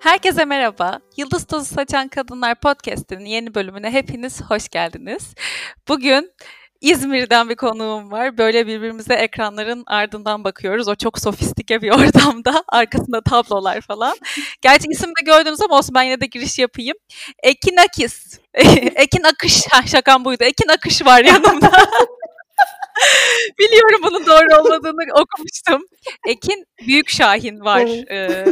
Herkese merhaba. Yıldız Tozu Saçan Kadınlar Podcast'inin yeni bölümüne hepiniz hoş geldiniz. Bugün İzmir'den bir konuğum var. Böyle birbirimize ekranların ardından bakıyoruz. O çok sofistike bir ortamda. Arkasında tablolar falan. Gerçi isim de gördünüz ama olsun ben yine de giriş yapayım. Ekin Akis. Ekin Akış. Ha, şakam buydu. Ekin Akış var yanımda. Biliyorum bunun doğru olmadığını okumuştum. Ekin Büyük Şahin var. Ee,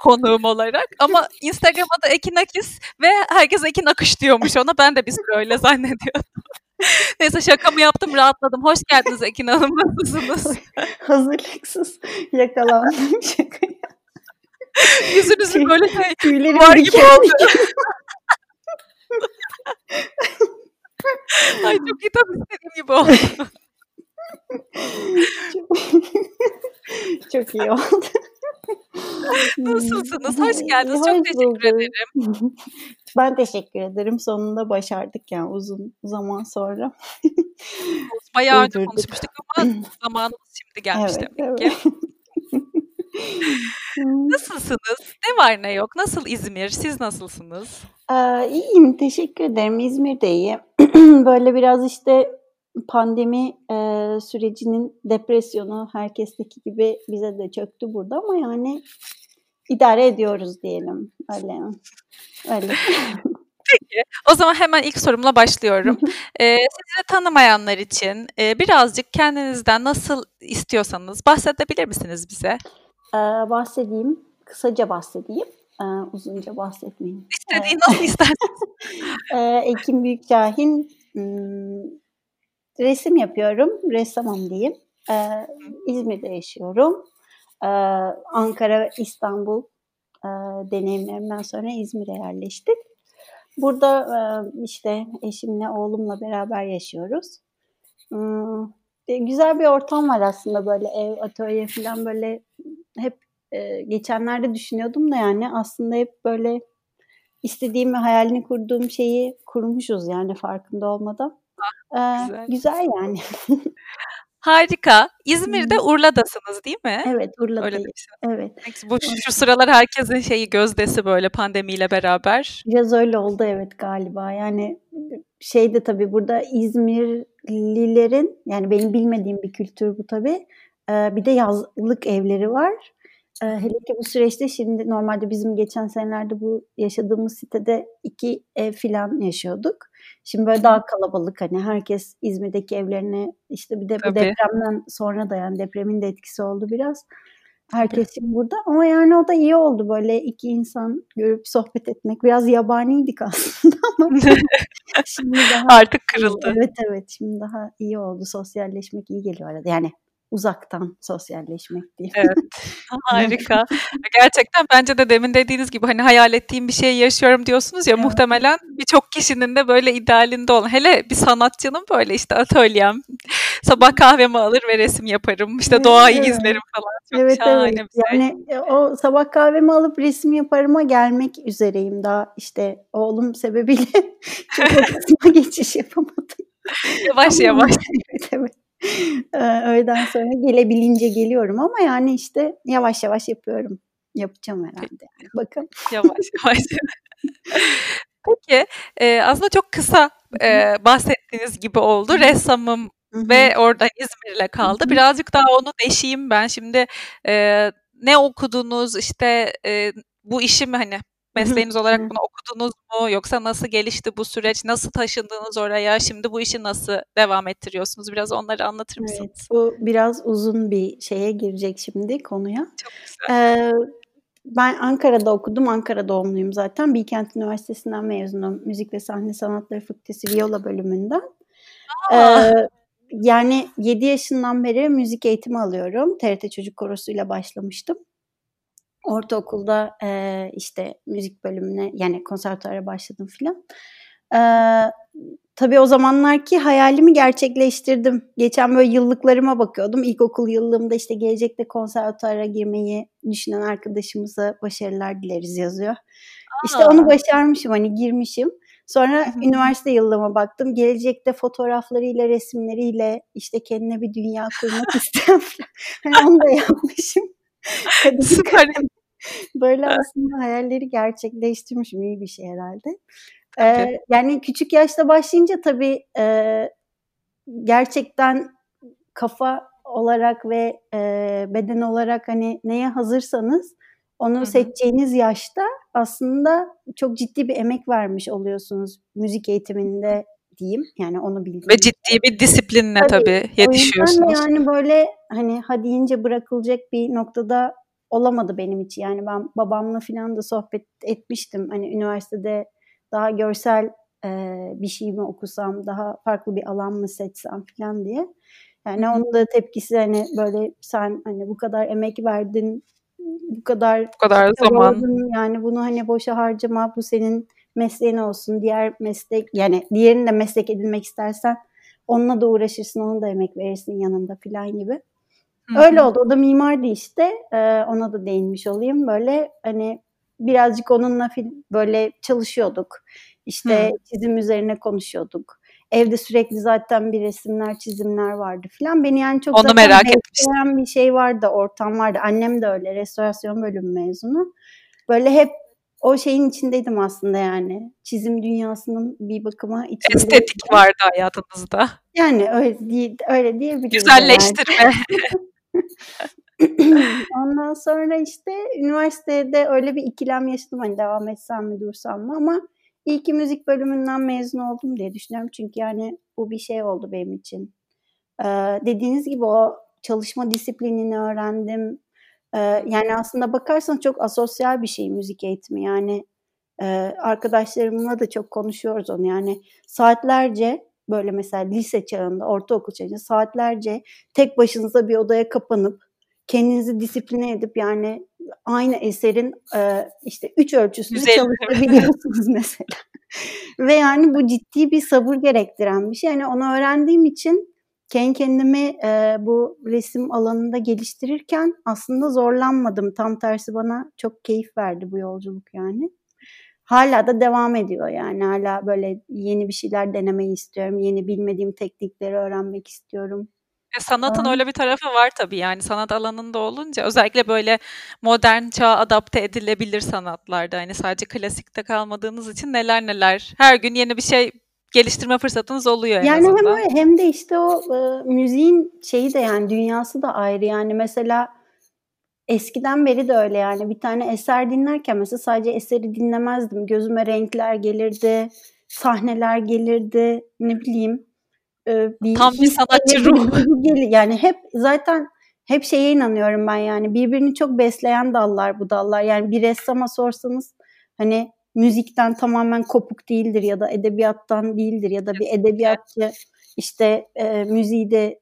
konuğum olarak. Ama Instagram'da Ekin Akis ve herkes Ekin Akış diyormuş ona. Ben de bir süre öyle zannediyordum. Neyse şakamı yaptım rahatladım. Hoş geldiniz Ekin Hanım. Nasılsınız? Hazırlıksız yakalandım şakaya. Yüzünüzün böyle şey Tüylerim var gibi oldu. Ay çok iyi tam istediğim gibi oldu. Çok, çok iyi oldu. Nasılsınız? Hoş geldiniz. Hoş Çok teşekkür bulduk. ederim. Ben teşekkür ederim. Sonunda başardık yani uzun zaman sonra. Bayağı önce konuşmuştuk ama zamanımız şimdi gelmiş Evet, demek evet. ki. Nasılsınız? Ne var ne yok? Nasıl İzmir? Siz nasılsınız? Aa, iyiyim, teşekkür ederim. İzmir de iyi. Böyle biraz işte pandemi e, sürecinin depresyonu herkesteki gibi bize de çöktü burada ama yani idare ediyoruz diyelim. Öyle. Öyle. Peki. O zaman hemen ilk sorumla başlıyorum. Ee, sizi tanımayanlar için e, birazcık kendinizden nasıl istiyorsanız bahsedebilir misiniz bize? Ee, bahsedeyim. Kısaca bahsedeyim. Ee, uzunca bahsetmeyeyim. İstediğin nasıl isterseniz. Ee, Ekim Büyükcahil hmm, resim yapıyorum. Ressamım diyeyim. Ee, İzmir'de yaşıyorum. Ee, Ankara, İstanbul e, deneyimlerimden sonra İzmir'e yerleştik. Burada e, işte eşimle, oğlumla beraber yaşıyoruz. Hmm, e, güzel bir ortam var aslında böyle ev, atölye falan böyle hep e, geçenlerde düşünüyordum da yani aslında hep böyle istediğim ve hayalini kurduğum şeyi kurmuşuz yani farkında olmadan. Ee, güzel. güzel yani. Harika. İzmir'de Urla'dasınız değil mi? Evet Öyle Urla'dayım. demişsiniz. Evet. Bu şu, sıralar herkesin şeyi gözdesi böyle pandemiyle beraber. Biraz öyle oldu evet galiba. Yani şey de tabii burada İzmirlilerin yani benim bilmediğim bir kültür bu tabii. Bir de yazlık evleri var. Hele ki bu süreçte şimdi normalde bizim geçen senelerde bu yaşadığımız sitede iki ev filan yaşıyorduk. Şimdi böyle daha kalabalık hani herkes İzmir'deki evlerine işte bir de bu depremden sonra da yani depremin de etkisi oldu biraz. Herkes şimdi burada ama yani o da iyi oldu böyle iki insan görüp sohbet etmek. Biraz yabaniydik aslında ama şimdi daha Artık kırıldı. Evet evet şimdi daha iyi oldu. Sosyalleşmek iyi geliyor arada. Yani uzaktan sosyalleşmek diyeyim. Evet. Harika. Gerçekten bence de demin dediğiniz gibi hani hayal ettiğim bir şeyi yaşıyorum diyorsunuz ya Evet. muhtemelen birçok kişinin de böyle idealinde olan hele bir sanatçının böyle işte atölyem sabah kahvemi alır ve resim yaparım işte Evet, doğayı evet. izlerim falan çok Evet şahane evet. bir şey. Yani e, o sabah kahvemi alıp resim yaparıma gelmek üzereyim daha işte oğlum sebebiyle çok geçiş yapamadım. Yavaş yavaş. evet evet. Öğleden sonra gelebilince geliyorum ama yani işte yavaş yavaş yapıyorum. Yapacağım herhalde. Yani. Bakın. Yavaş yavaş. Peki e, aslında çok kısa e, bahsettiğiniz gibi oldu. Ressamım Hı hı. ve orada İzmir'le kaldı. Hı hı. Birazcık daha onu deşeyim ben. Şimdi e, ne okudunuz işte e, bu işi mi hani mesleğiniz olarak bunu okudunuz mu yoksa nasıl gelişti bu süreç nasıl taşındınız oraya şimdi bu işi nasıl devam ettiriyorsunuz biraz onları anlatır Evet, mısınız? bu biraz uzun bir şeye girecek şimdi konuya. Çok güzel. Ee, ben Ankara'da okudum. Ankara doğumluyum zaten. Bilkent Üniversitesi'nden mezunum. Müzik ve Sahne Sanatları Fakültesi Viola bölümünden. Aa, Ee, yani 7 yaşından beri müzik eğitimi alıyorum. TRT Çocuk Korosu'yla başlamıştım. Ortaokulda e, işte müzik bölümüne yani konservatuara başladım filan. Ee, tabii o zamanlarki hayalimi gerçekleştirdim. Geçen böyle yıllıklarıma bakıyordum. İlkokul yıllığımda işte gelecekte konservatuara girmeyi düşünen arkadaşımıza başarılar dileriz yazıyor. İşte onu aa. başarmışım hani girmişim. Sonra Hı hı. üniversite yıllığıma baktım. Gelecekte fotoğraflarıyla, resimleriyle işte kendine bir dünya kurmak isteyen. Hani onu da yapmışım. Kadın Süper. Böyle aslında hayalleri gerçekleştirmişim. iyi bir şey herhalde. Eee, yani küçük yaşta başlayınca tabii, eee, gerçekten kafa olarak ve, eee, beden olarak, hani, neye hazırsanız onu Hı hı. seçeceğiniz yaşta aslında çok ciddi bir emek vermiş oluyorsunuz müzik eğitiminde diyeyim. Yani onu bildiğim Ve ciddi bir disiplinle Tabii. tabii yetişiyorsunuz. yani böyle, hani, ha deyince bırakılacak bir noktada olamadı benim için. Yani ben babamla filan da sohbet etmiştim. Hani, üniversitede daha görsel, eee, bir şey mi okusam, daha farklı bir alan mı seçsem filan diye. Yani Hı hı. onun da tepkisi, hani, böyle, "Sen, hani, bu kadar emek verdin, bu kadar Bu kadar zaman. yani bunu, hani, boşa harcama, bu senin mesleğin olsun. Diğer meslek yani diğerini de meslek edinmek istersen onunla da uğraşırsın, ona da emek verirsin yanında." filan gibi. Hı Öyle oldu. O da mimardı işte. Eee, ona da değinmiş olayım. Böyle, hani, birazcık onunla fil böyle çalışıyorduk. İşte Hıı. çizim üzerine konuşuyorduk. Evde sürekli zaten bir resimler, çizimler vardı filan. Beni yani çok Onu zaten merak etmiştim. bir şey vardı, ortam vardı. Annem de öyle, restorasyon bölümü mezunu. Böyle hep o şeyin içindeydim aslında yani. Çizim dünyasının bir bakıma içindeydim. Estetik vardı hayatınızda. Yani öyle diye öyle diyebiliriz Güzelleştirme. Ondan sonra işte üniversitede öyle bir ikilem yaşadım. Hani, devam etsem mi, dursam mı? Ama iyi ki müzik bölümünden mezun oldum diye düşünüyorum. Çünkü yani bu bir şey oldu benim için. Eee, dediğiniz gibi o çalışma disiplinini öğrendim. Yani aslında bakarsanız çok asosyal bir şey müzik eğitimi. Yani, eee, arkadaşlarımla da çok konuşuyoruz onu. Yani saatlerce böyle mesela lise çağında, ortaokul çağında saatlerce tek başınıza bir odaya kapanıp kendinizi disipline edip yani aynı eserin, işte 3 ölçüsünü 150 çalışabiliyorsunuz mesela. Ve yani bu ciddi bir sabır gerektiren bir şey. Yani onu öğrendiğim için kendi kendimi, eee, bu resim alanında geliştirirken aslında zorlanmadım. Tam tersi bana çok keyif verdi bu yolculuk yani. Hâlâ da devam ediyor yani. Hâlâ böyle yeni bir şeyler denemeyi istiyorum. Yeni bilmediğim teknikleri öğrenmek istiyorum. E, sanatın öyle bir tarafı var tabii yani sanat alanında olunca özellikle böyle modern çağa adapte edilebilir sanatlarda hani sadece klasikte kalmadığınız için neler neler her gün yeni bir şey geliştirme fırsatınız oluyor en Yani hem azından. öyle hem de işte o, ııı, müziğin şeyi de yani dünyası da ayrı. Yani mesela eskiden beri de öyle yani bir tane eser dinlerken mesela sadece eseri dinlemezdim. Gözüme renkler gelirdi, sahneler gelirdi, ne bileyim, eee, bir Tam bir sanatçı ruhu. yani hep zaten hep şeye inanıyorum ben yani birbirini çok besleyen dallar bu dallar. Yani bir ressama sorsanız hani müzikten tamamen kopuk değildir ya da edebiyattan değildir ya da bir edebiyatçı işte, eee, müziği de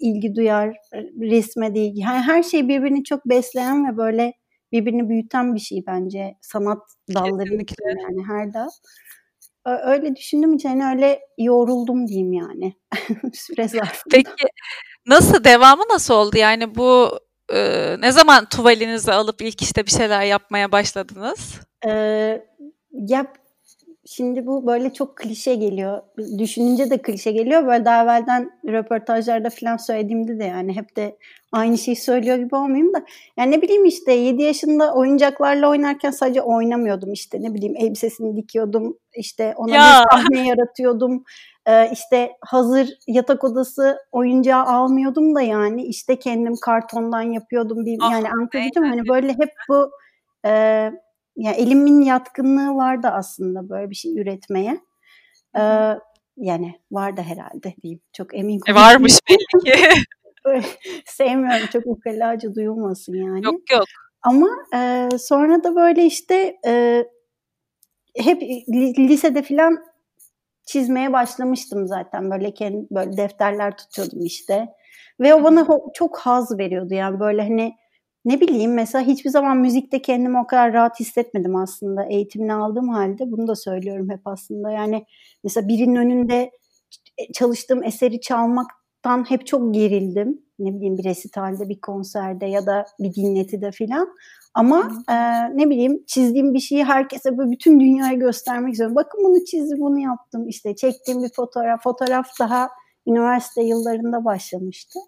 ilgi duyar, eee, resme de ilgi. Yani her şey birbirini çok besleyen ve böyle birbirini büyüten bir şey bence sanat dalları yani her dal. Öyle düşündüğüm için hani öyle yoğruldum diyeyim yani süre zarfında. Peki nasıl devamı nasıl oldu? Yani bu, ııı, ne zaman tuvalinizi alıp ilk işte bir şeyler yapmaya başladınız? Eee, ya şimdi bu böyle çok klişe geliyor. Düşününce de klişe geliyor. Böyle daha evvelden röportajlarda filan söylediğimde de yani hep de aynı şeyi söylüyor gibi olmayayım da yani ne bileyim işte 7 yaşında oyuncaklarla oynarken sadece oynamıyordum işte ne bileyim elbisesini dikiyordum, işte ona Ya! bir sahne yaratıyordum. Eee, işte hazır yatak odası oyuncağı almıyordum da yani işte kendim kartondan yapıyordum. Bir Ah, yani anlatabildim? Hani böyle hep bu, eee, ya elimin yatkınlığı vardı aslında böyle bir şey üretmeye. Eee, yani vardı herhâlde diyeyim. Çok emin E, varmış belli ki. Sevmiyorum çok ukalaca duyulmasın yani. Yok, yok. Ama, eee, sonra da böyle işte, eee, hep li lisede filan çizmeye başlamıştım zaten. Böyle ken böyle defterler tutuyordum işte ve o bana çok haz veriyordu yani böyle hani ne bileyim mesela hiçbir zaman müzikte kendimi o kadar rahat hissetmedim aslında eğitimini aldığım hâlde. Bunu da söylüyorum hep aslında. Yani mesela birinin önünde ç çalıştığım eseri çalmaktan hep çok gerildim. Ne bileyim bir resitalde, bir konserde ya da bir dinletide filan. Ama, eee, ne bileyim çizdiğim bir şeyi herkese böyle bütün dünyaya göstermek istiyorum. Bakın bunu çizdim, bunu yaptım. İşte çektiğim bir fotoğraf, fotoğraf daha üniversite yıllarında başlamıştı.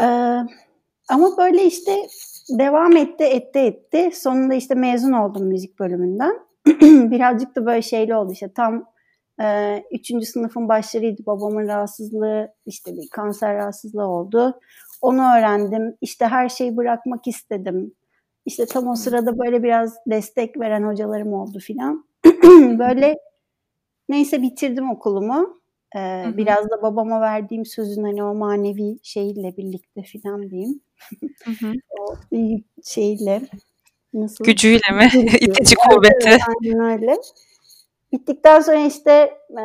Eee, ama böyle işte devam etti, etti, etti. Sonunda işte mezun oldum müzik bölümünden. Birazcık da böyle şeyli oldu işte tam e, üçüncü sınıfın başlarıydı. Babamın rahatsızlığı işte bir kanser rahatsızlığı oldu. Onu öğrendim. İşte her şeyi bırakmak istedim. İşte tam o sırada böyle biraz destek veren hocalarım oldu filan. böyle neyse bitirdim okulumu. Ee, biraz da babama verdiğim sözün hani o manevi şeyle birlikte filan diyeyim. o şeyle nasıl? Gücüyle mi? İtici kuvveti. Evet, aynen öyle. Bittikten sonra işte e,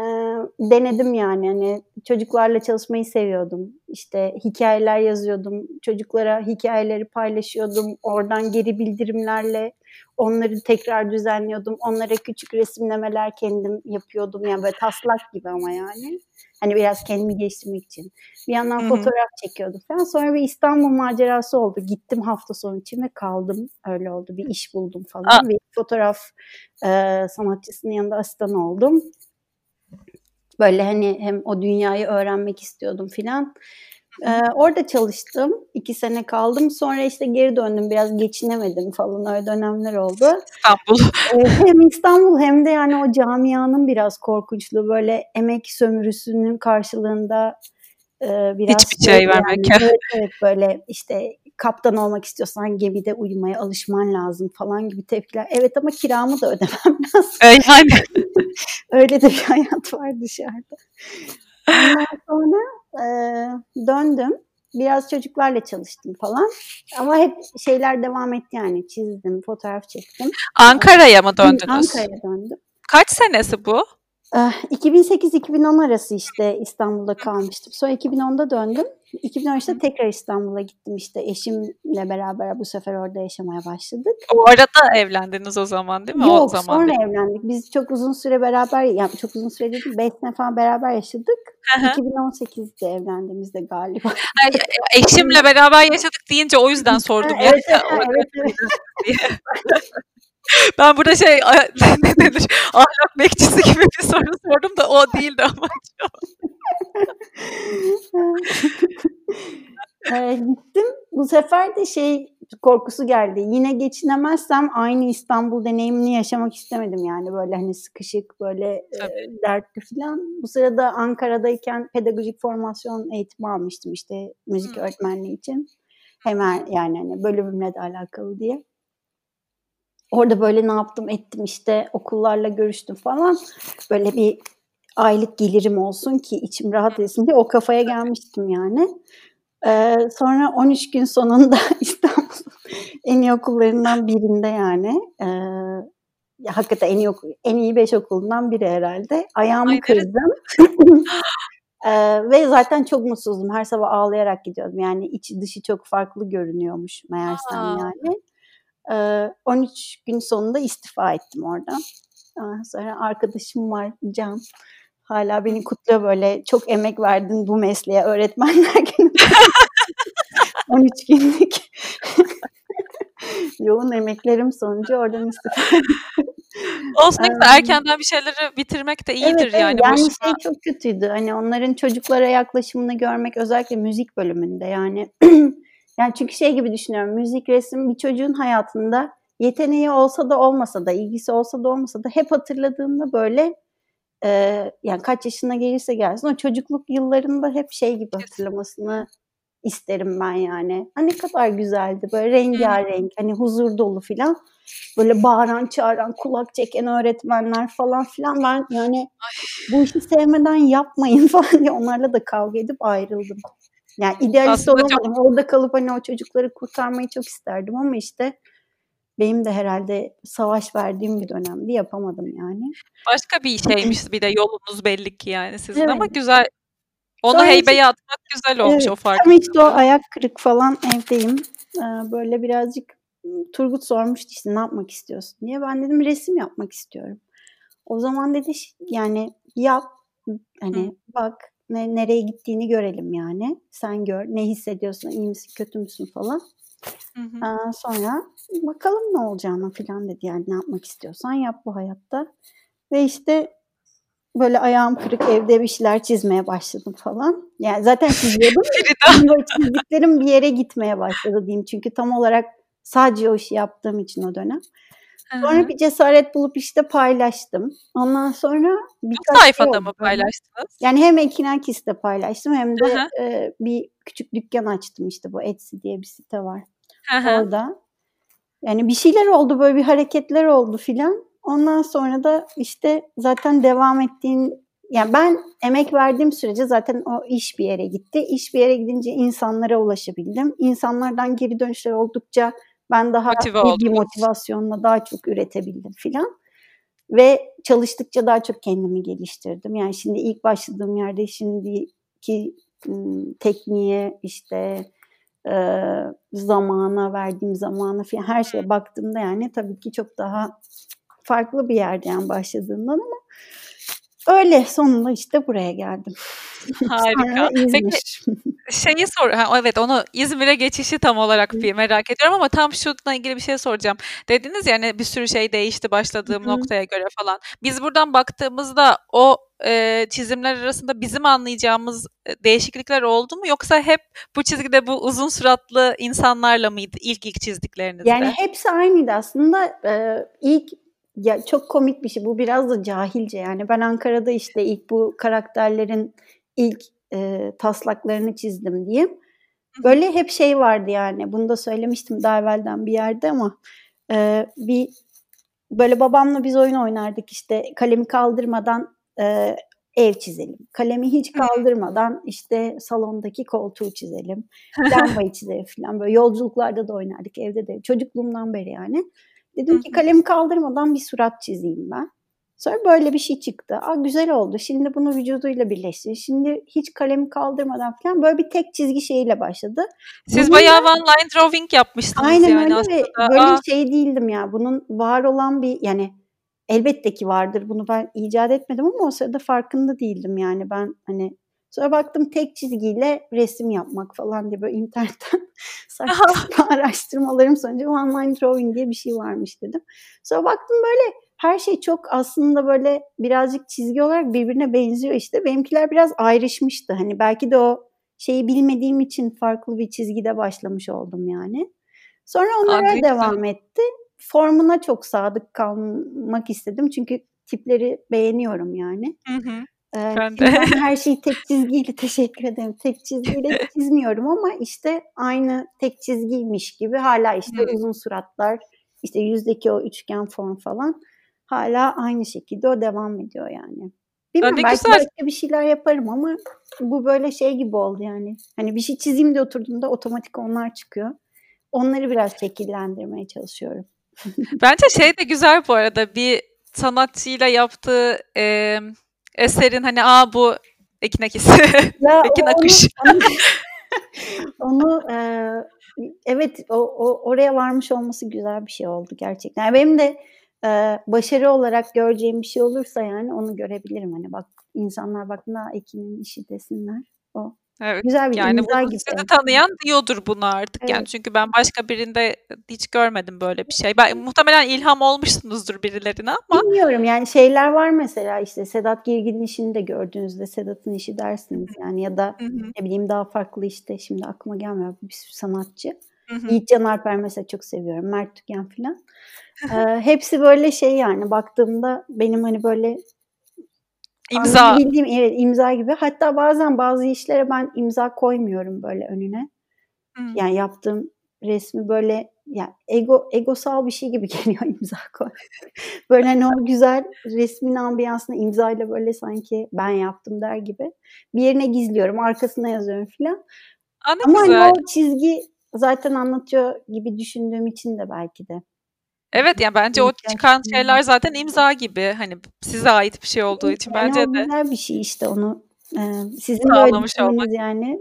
denedim yani hani çocuklarla çalışmayı seviyordum. İşte hikayeler yazıyordum. Çocuklara hikayeleri paylaşıyordum. Oradan geri bildirimlerle onları tekrar düzenliyordum. Onlara küçük resimlemeler kendim yapıyordum. Yani böyle taslak gibi ama yani. Hani biraz kendimi geliştirmek için. Bir yandan Hı-hı. fotoğraf çekiyordum falan. Sonra bir İstanbul macerası oldu. Gittim hafta sonu için ve kaldım. Öyle oldu. Bir iş buldum falan. Aa. Bir fotoğraf e, sanatçısının yanında asistan oldum. Böyle hani hem o dünyayı öğrenmek istiyordum filan. Ee, orada çalıştım. iki sene kaldım. Sonra işte geri döndüm. Biraz geçinemedim falan. Öyle dönemler oldu. İstanbul. Ee, hem İstanbul hem de yani o camianın biraz korkunçluğu. Böyle emek sömürüsünün karşılığında e, biraz... Hiçbir şey yani, vermek. Evet, evet böyle işte kaptan olmak istiyorsan gemide uyumaya alışman lazım falan gibi tepkiler. Evet ama kiramı da ödemem lazım. Yani. Öyle de bir hayat var dışarıda. Ondan sonra e, döndüm. Biraz çocuklarla çalıştım falan. Ama hep şeyler devam etti yani. Çizdim, fotoğraf çektim. Ankara'ya mı döndünüz? Ankara'ya döndüm. Kaç senesi bu? 2008-2010 arası işte İstanbul'da kalmıştım. Sonra 2010'da döndüm. 2013'te tekrar İstanbul'a gittim işte eşimle beraber bu sefer orada yaşamaya başladık. O arada evlendiniz o zaman değil mi? Yok o zaman sonra değil. evlendik. Biz çok uzun süre beraber yani çok uzun süre değil 5 sene falan beraber yaşadık. 2018'de evlendiğimizde galiba. Ay, eşimle beraber yaşadık deyince o yüzden sordum. evet, ya. evet, evet. Ben burada şey ne denir ahlak bekçisi gibi bir soru sordum da o değildi ama ee, gittim. Bu sefer de şey korkusu geldi. Yine geçinemezsem aynı İstanbul deneyimini yaşamak istemedim yani böyle hani sıkışık böyle e, dertli falan. Bu sırada Ankara'dayken pedagojik formasyon eğitimi almıştım işte müzik hmm. öğretmenliği için. Hemen yani hani bölümümle de alakalı diye. Orada böyle ne yaptım ettim işte okullarla görüştüm falan. Böyle bir aylık gelirim olsun ki içim rahat etsin diye o kafaya gelmiştim yani. Ee, sonra 13 gün sonunda İstanbul en iyi okullarından birinde yani e, ya hakikaten en iyi okul, en iyi 5 okulundan biri herhalde. Ayağımı Ay, kırdım. ee, ve zaten çok mutsuzdum. Her sabah ağlayarak gidiyordum. Yani içi dışı çok farklı görünüyormuş meğersem Aa. yani. 13 gün sonunda istifa ettim oradan. Sonra arkadaşım var Can. Hala beni kutluyor böyle çok emek verdin bu mesleğe öğretmenler günü. 13 günlük yoğun emeklerim sonucu oradan istifa Olsun ne kadar erkenden bir şeyleri bitirmek de iyidir evet, yani. Yani boşuna. şey çok kötüydü. Hani onların çocuklara yaklaşımını görmek özellikle müzik bölümünde yani Yani çünkü şey gibi düşünüyorum. Müzik, resim bir çocuğun hayatında yeteneği olsa da olmasa da, ilgisi olsa da olmasa da hep hatırladığında böyle e, yani kaç yaşına gelirse gelsin o çocukluk yıllarında hep şey gibi hatırlamasını isterim ben yani. Ha ne kadar güzeldi böyle rengarenk hani huzur dolu filan. Böyle bağıran çağıran kulak çeken öğretmenler falan filan ben yani bu işi sevmeden yapmayın falan diye onlarla da kavga edip ayrıldım. Yani idealist Aslında olamadım. Çok... Orada kalıp hani o çocukları kurtarmayı çok isterdim ama işte benim de herhalde savaş verdiğim bir dönemdi yapamadım yani. Başka bir şeymiş bir de yolunuz belli ki yani sizin evet. ama güzel. Onu Sonra heybeye atmak güzel olmuş evet, o fark. Ama işte o ayak kırık falan evdeyim. Ee, böyle birazcık Turgut sormuştu işte ne yapmak istiyorsun diye. Ben dedim resim yapmak istiyorum. O zaman dedi yani yap hani Hı. bak ne, nereye gittiğini görelim yani. Sen gör ne hissediyorsun, iyi misin, kötü müsün falan. Hı hı. Aa, sonra bakalım ne olacağını falan dedi yani ne yapmak istiyorsan yap bu hayatta. Ve işte böyle ayağım kırık evde bir şeyler çizmeye başladım falan. Yani zaten çiziyordum. böyle çizdiklerim bir yere gitmeye başladı diyeyim. Çünkü tam olarak Sadece o işi yaptığım için o dönem. Sonra bir cesaret bulup işte paylaştım. Ondan sonra birkaç Çok sayfada şey mı paylaştınız? Yani hem Ekinakis'te paylaştım hem de e, bir küçük dükkan açtım işte bu Etsy diye bir site var. Orada. Yani bir şeyler oldu böyle bir hareketler oldu filan. Ondan sonra da işte zaten devam ettiğin yani ben emek verdiğim sürece zaten o iş bir yere gitti. İş bir yere gidince insanlara ulaşabildim. İnsanlardan geri dönüşler oldukça ben daha Motive iyi bir motivasyonla daha çok üretebildim filan. Ve çalıştıkça daha çok kendimi geliştirdim. Yani şimdi ilk başladığım yerde şimdiki tekniğe işte e, zamana verdiğim zamana falan her şeye baktığımda yani tabii ki çok daha farklı bir yerden başladığımdan ama öyle sonunda işte buraya geldim. Harika. Peki şeyi sor, ha, evet onu İzmir'e geçişi tam olarak bir merak ediyorum ama tam şununla ilgili bir şey soracağım. Dediniz ya hani bir sürü şey değişti başladığım Hı-hı. noktaya göre falan. Biz buradan baktığımızda o e, çizimler arasında bizim anlayacağımız değişiklikler oldu mu yoksa hep bu çizgide bu uzun suratlı insanlarla mıydı ilk ilk çizdiklerinizde? Yani hepsi aynıydı aslında. Ee, ilk ya çok komik bir şey. Bu biraz da cahilce yani. Ben Ankara'da işte ilk bu karakterlerin ilk e, taslaklarını çizdim diyeyim. Böyle hep şey vardı yani. Bunu da söylemiştim daha evvelden bir yerde ama e, bir böyle babamla biz oyun oynardık işte kalemi kaldırmadan e, ev çizelim. Kalemi hiç kaldırmadan işte salondaki koltuğu çizelim. Lambayı çizelim falan. Böyle yolculuklarda da oynardık evde de. Çocukluğumdan beri yani. Dedim ki kalemi kaldırmadan bir surat çizeyim ben. Sonra böyle bir şey çıktı. Aa güzel oldu. Şimdi bunu vücuduyla birleştir. Şimdi hiç kalemi kaldırmadan falan böyle bir tek çizgi şeyiyle başladı. Siz Bunun bayağı one line drawing yapmıştınız aynen yani öyle aslında. böyle Aa. şey değildim ya. Bunun var olan bir yani elbette ki vardır. Bunu ben icat etmedim ama o sırada farkında değildim yani. Ben hani Sonra baktım tek çizgiyle resim yapmak falan diye böyle internetten saçma araştırmalarım sonucu online drawing diye bir şey varmış dedim. Sonra baktım böyle her şey çok aslında böyle birazcık çizgi olarak birbirine benziyor işte. Benimkiler biraz ayrışmıştı. Hani belki de o şeyi bilmediğim için farklı bir çizgide başlamış oldum yani. Sonra onlara Aa, devam etti. Formuna çok sadık kalmak istedim. Çünkü tipleri beğeniyorum yani. Hı hı. Ee, ben de. her şeyi tek çizgiyle teşekkür ederim. Tek çizgiyle çizmiyorum ama işte aynı tek çizgiymiş gibi hala işte hmm. uzun suratlar, işte yüzdeki o üçgen form falan hala aynı şekilde o devam ediyor yani. Bilmiyorum belki güzel. başka bir şeyler yaparım ama bu böyle şey gibi oldu yani. Hani bir şey çizeyim de oturduğumda otomatik onlar çıkıyor. Onları biraz şekillendirmeye çalışıyorum. Bence şey de güzel bu arada bir sanatçıyla yaptığı e, eserin hani aa bu Ekin Akisi, Ekin Akış. Onu, onu e, evet o, o oraya varmış olması güzel bir şey oldu gerçekten. Yani benim de e, başarı olarak göreceğim bir şey olursa yani onu görebilirim. Hani bak insanlar bak ne Ekin'in işi desinler. O Evet. Güzel bir yani imza gibi. Sizi tanıyan diyordur bunu artık evet. yani çünkü ben başka birinde hiç görmedim böyle bir şey. Ben muhtemelen ilham olmuşsunuzdur birilerine ama. Bilmiyorum yani şeyler var mesela işte Sedat Girgin'in işini de gördüğünüzde Sedat'ın işi dersiniz yani ya da Hı-hı. ne bileyim daha farklı işte şimdi aklıma gelmiyor bir sürü sanatçı. Hı-hı. Yiğit Can Alper mesela çok seviyorum. Mert Tüken filan. ee, hepsi böyle şey yani baktığımda benim hani böyle İmza. Bildiğim evet imza gibi. Hatta bazen bazı işlere ben imza koymuyorum böyle önüne. Hmm. Yani yaptığım resmi böyle yani ego egosal bir şey gibi geliyor imza koy. böyle hani o güzel resmin ambiyansını imzayla böyle sanki ben yaptım der gibi. Bir yerine gizliyorum, arkasına yazıyorum filan. Ama güzel. hani o çizgi zaten anlatıyor gibi düşündüğüm için de belki de. Evet yani bence o çıkan şeyler zaten imza gibi. Hani size ait bir şey olduğu için yani bence de. güzel bir şey işte onu e, sizin böyle olmak. yani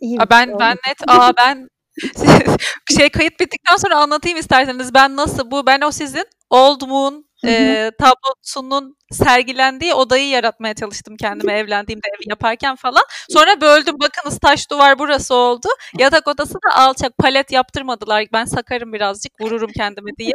iyi aa, ben şey ben net aa ben şey kayıt bittikten sonra anlatayım isterseniz ben nasıl bu ben o sizin Old Moon e, tablosunun sergilendiği odayı yaratmaya çalıştım kendime evlendiğimde evi yaparken falan. Sonra böldüm bakınız taş duvar burası oldu. Yatak odası da alçak palet yaptırmadılar. Ben sakarım birazcık vururum kendimi diye.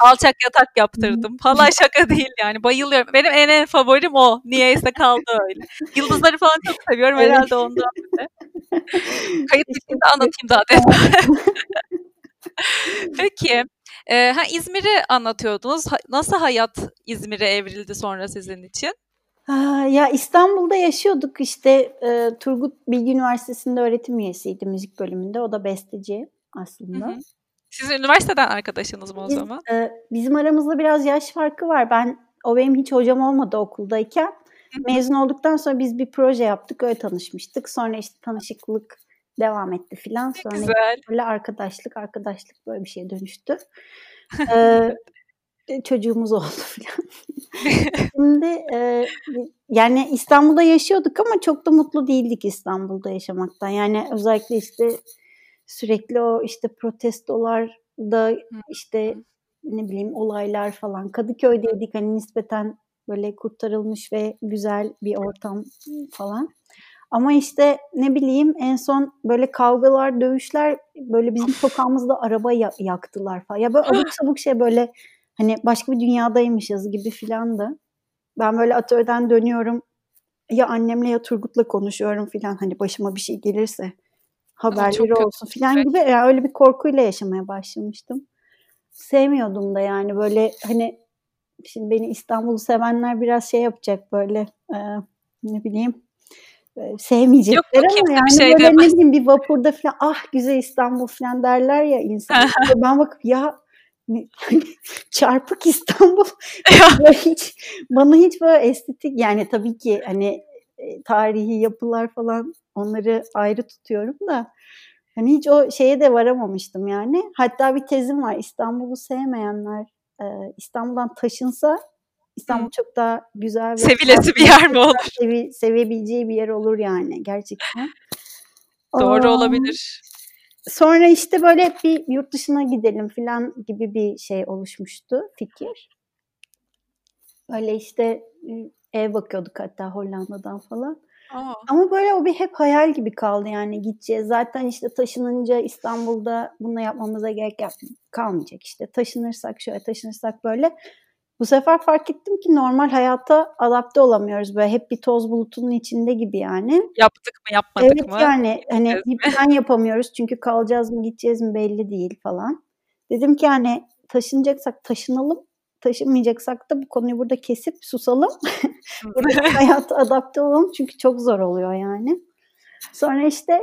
Alçak yatak yaptırdım. Falan şaka değil yani bayılıyorum. Benim en en favorim o. Niyeyse kaldı öyle. Yıldızları falan çok seviyorum herhalde ondan bile. Kayıt bittiğinde anlatayım daha detaylı. Peki, eee, ha, İzmir'i anlatıyordunuz. Ha nasıl hayat İzmir'e evrildi sonra sizin için? Ya İstanbul'da yaşıyorduk işte eee, Turgut Bilgi Üniversitesi'nde öğretim üyesiydi müzik bölümünde. O da besteci Hı aslında. hı. Siz üniversiteden arkadaşınız mı o Biz, zaman? eee, bizim aramızda biraz yaş farkı var. Ben o benim hiç hocam olmadı okuldayken. Hı hı. Mezun olduktan sonra biz bir proje yaptık. Öyle tanışmıştık. Sonra işte tanışıklık devam etti filan. Sonra güzel. böyle arkadaşlık, arkadaşlık böyle bir şeye dönüştü. Eee, çocuğumuz oldu filan. Şimdi eee, yani İstanbul'da yaşıyorduk ama çok da mutlu değildik İstanbul'da yaşamaktan. Yani özellikle işte sürekli o işte protestolarda işte ne bileyim olaylar falan. Kadıköy'deydik hani nispeten böyle kurtarılmış ve güzel bir ortam falan. Ama işte ne bileyim en son böyle kavgalar, dövüşler böyle bizim sokağımızda araba ya- yaktılar falan. Ya böyle abuk sabuk şey böyle hani başka bir dünyadaymışız gibi filan da. Ben böyle atölyeden dönüyorum. Ya annemle ya Turgut'la konuşuyorum filan hani başıma bir şey gelirse haberleri olsun filan şey. gibi. Yani öyle bir korkuyla yaşamaya başlamıştım. Sevmiyordum da yani böyle hani şimdi beni İstanbul'u sevenler biraz şey yapacak böyle e, ne bileyim sevmeyecekler yok ama yani şey böyle ne bileyim bir vapurda falan ah güzel İstanbul falan derler ya insan. Ben bakıp ya ne- çarpık İstanbul hiç bana hiç böyle estetik yani tabii ki hani e, tarihi yapılar falan onları ayrı tutuyorum da hani hiç o şeye de varamamıştım yani. Hatta bir tezim var İstanbul'u sevmeyenler e, İstanbul'dan taşınsa İstanbul çok daha güzel ve Sevilesi bir yer mi olur? sevi, sevebileceği bir yer olur yani gerçekten. Doğru Aa, olabilir. sonra işte böyle bir yurt dışına gidelim falan gibi bir şey oluşmuştu fikir. Öyle işte ev bakıyorduk hatta Hollanda'dan falan. A! Ama böyle o bir hep hayal gibi kaldı yani gideceğiz. Zaten işte taşınınca İstanbul'da bunu yapmamıza gerek kalmayacak işte. Taşınırsak şöyle taşınırsak böyle. Bu sefer fark ettim ki normal hayata adapte olamıyoruz. Böyle hep bir toz bulutunun içinde gibi yani. Yaptık mı yapmadık Evet mı? yani hani bir plan yapamıyoruz çünkü kalacağız mı gideceğiz mi belli değil falan. Dedim ki hani taşınacaksak taşınalım. Taşınmayacaksak da bu konuyu burada kesip susalım. Hı. Buradaki hayata adapte olalım çünkü çok zor oluyor yani. Sonra işte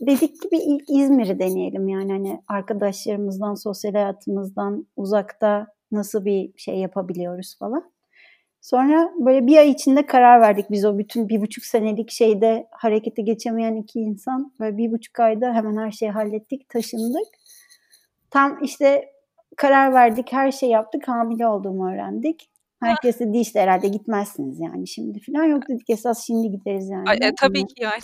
dedik ki bir ilk İzmir'i deneyelim yani hani arkadaşlarımızdan, sosyal hayatımızdan uzakta nasıl bir şey yapabiliyoruz falan. Sonra böyle bir ay içinde karar verdik biz o bütün bir buçuk senelik şeyde harekete geçemeyen iki insan. Böyle bir buçuk ayda hemen her şeyi hallettik, taşındık. Tam işte karar verdik, her şey yaptık, hamile olduğumu öğrendik. Herkes dedi işte herhalde gitmezsiniz yani şimdi falan. Yok dedik esas şimdi gideriz yani. Ay, e, tabii ki yani.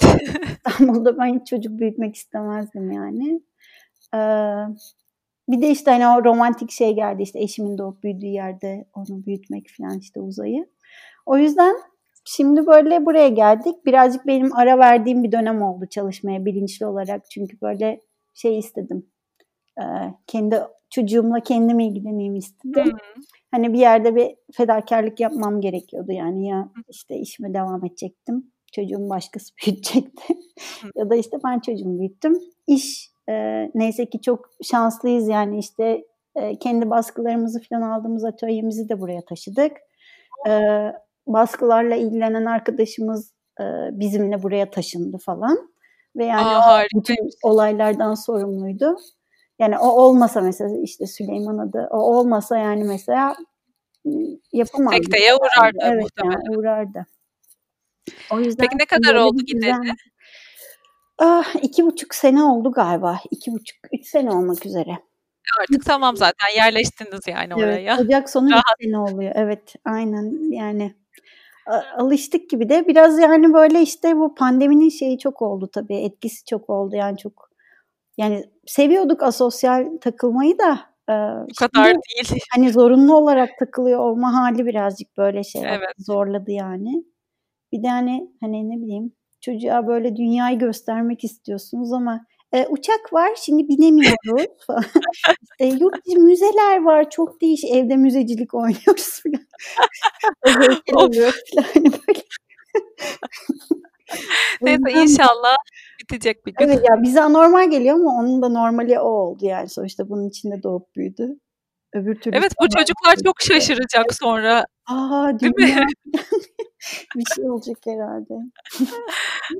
İstanbul'da ben hiç çocuk büyütmek istemezdim yani. Ee, bir de işte hani o romantik şey geldi işte eşimin doğup büyüdüğü yerde onu büyütmek falan işte uzayı. O yüzden şimdi böyle buraya geldik. Birazcık benim ara verdiğim bir dönem oldu çalışmaya bilinçli olarak. Çünkü böyle şey istedim. Ee, kendi çocuğumla kendim ilgileneyim istedim. Hani bir yerde bir fedakarlık yapmam gerekiyordu yani ya işte işime devam edecektim. Çocuğumu başkası büyütecekti. Ya da işte ben çocuğumu büyüttüm. İş e, neyse ki çok şanslıyız yani işte e, kendi baskılarımızı falan aldığımız atölyemizi de buraya taşıdık. E, baskılarla ilgilenen arkadaşımız e, bizimle buraya taşındı falan. Ve yani A, o bütün olaylardan sorumluydu. Yani o olmasa mesela işte Süleyman adı o olmasa yani mesela yapamazdık. Sekteye uğrardı Evet muhtemelen. yani uğrardı. O yüzden Peki ne kadar oldu gideli? Ah, iki buçuk sene oldu galiba. İki buçuk, üç sene olmak üzere. Artık tamam zaten yerleştiniz yani Evet, oraya. Ocak sonu üç Rahat. sene oluyor. Evet, aynen yani alıştık gibi de biraz yani böyle işte bu pandeminin şeyi çok oldu tabii etkisi çok oldu yani çok yani seviyorduk asosyal takılmayı da e, Bu kadar değil. hani zorunlu olarak takılıyor olma hali birazcık böyle şey Evet. zorladı yani. Bir de hani hani ne bileyim çocuğa böyle dünyayı göstermek istiyorsunuz ama e, uçak var şimdi binemiyoruz falan. İşte yurt dışı müzeler var çok değişik evde müzecilik oynuyoruz falan. oluyor falan böyle. O Neyse inşallah bitecek bir gün. Evet ya bize anormal geliyor ama onun da normali o oldu yani sonuçta bunun içinde doğup büyüdü. Öbür türlü Evet bu çocuklar çok şaşıracak sonra. Aa Değil mi? Bir şey olacak herhalde.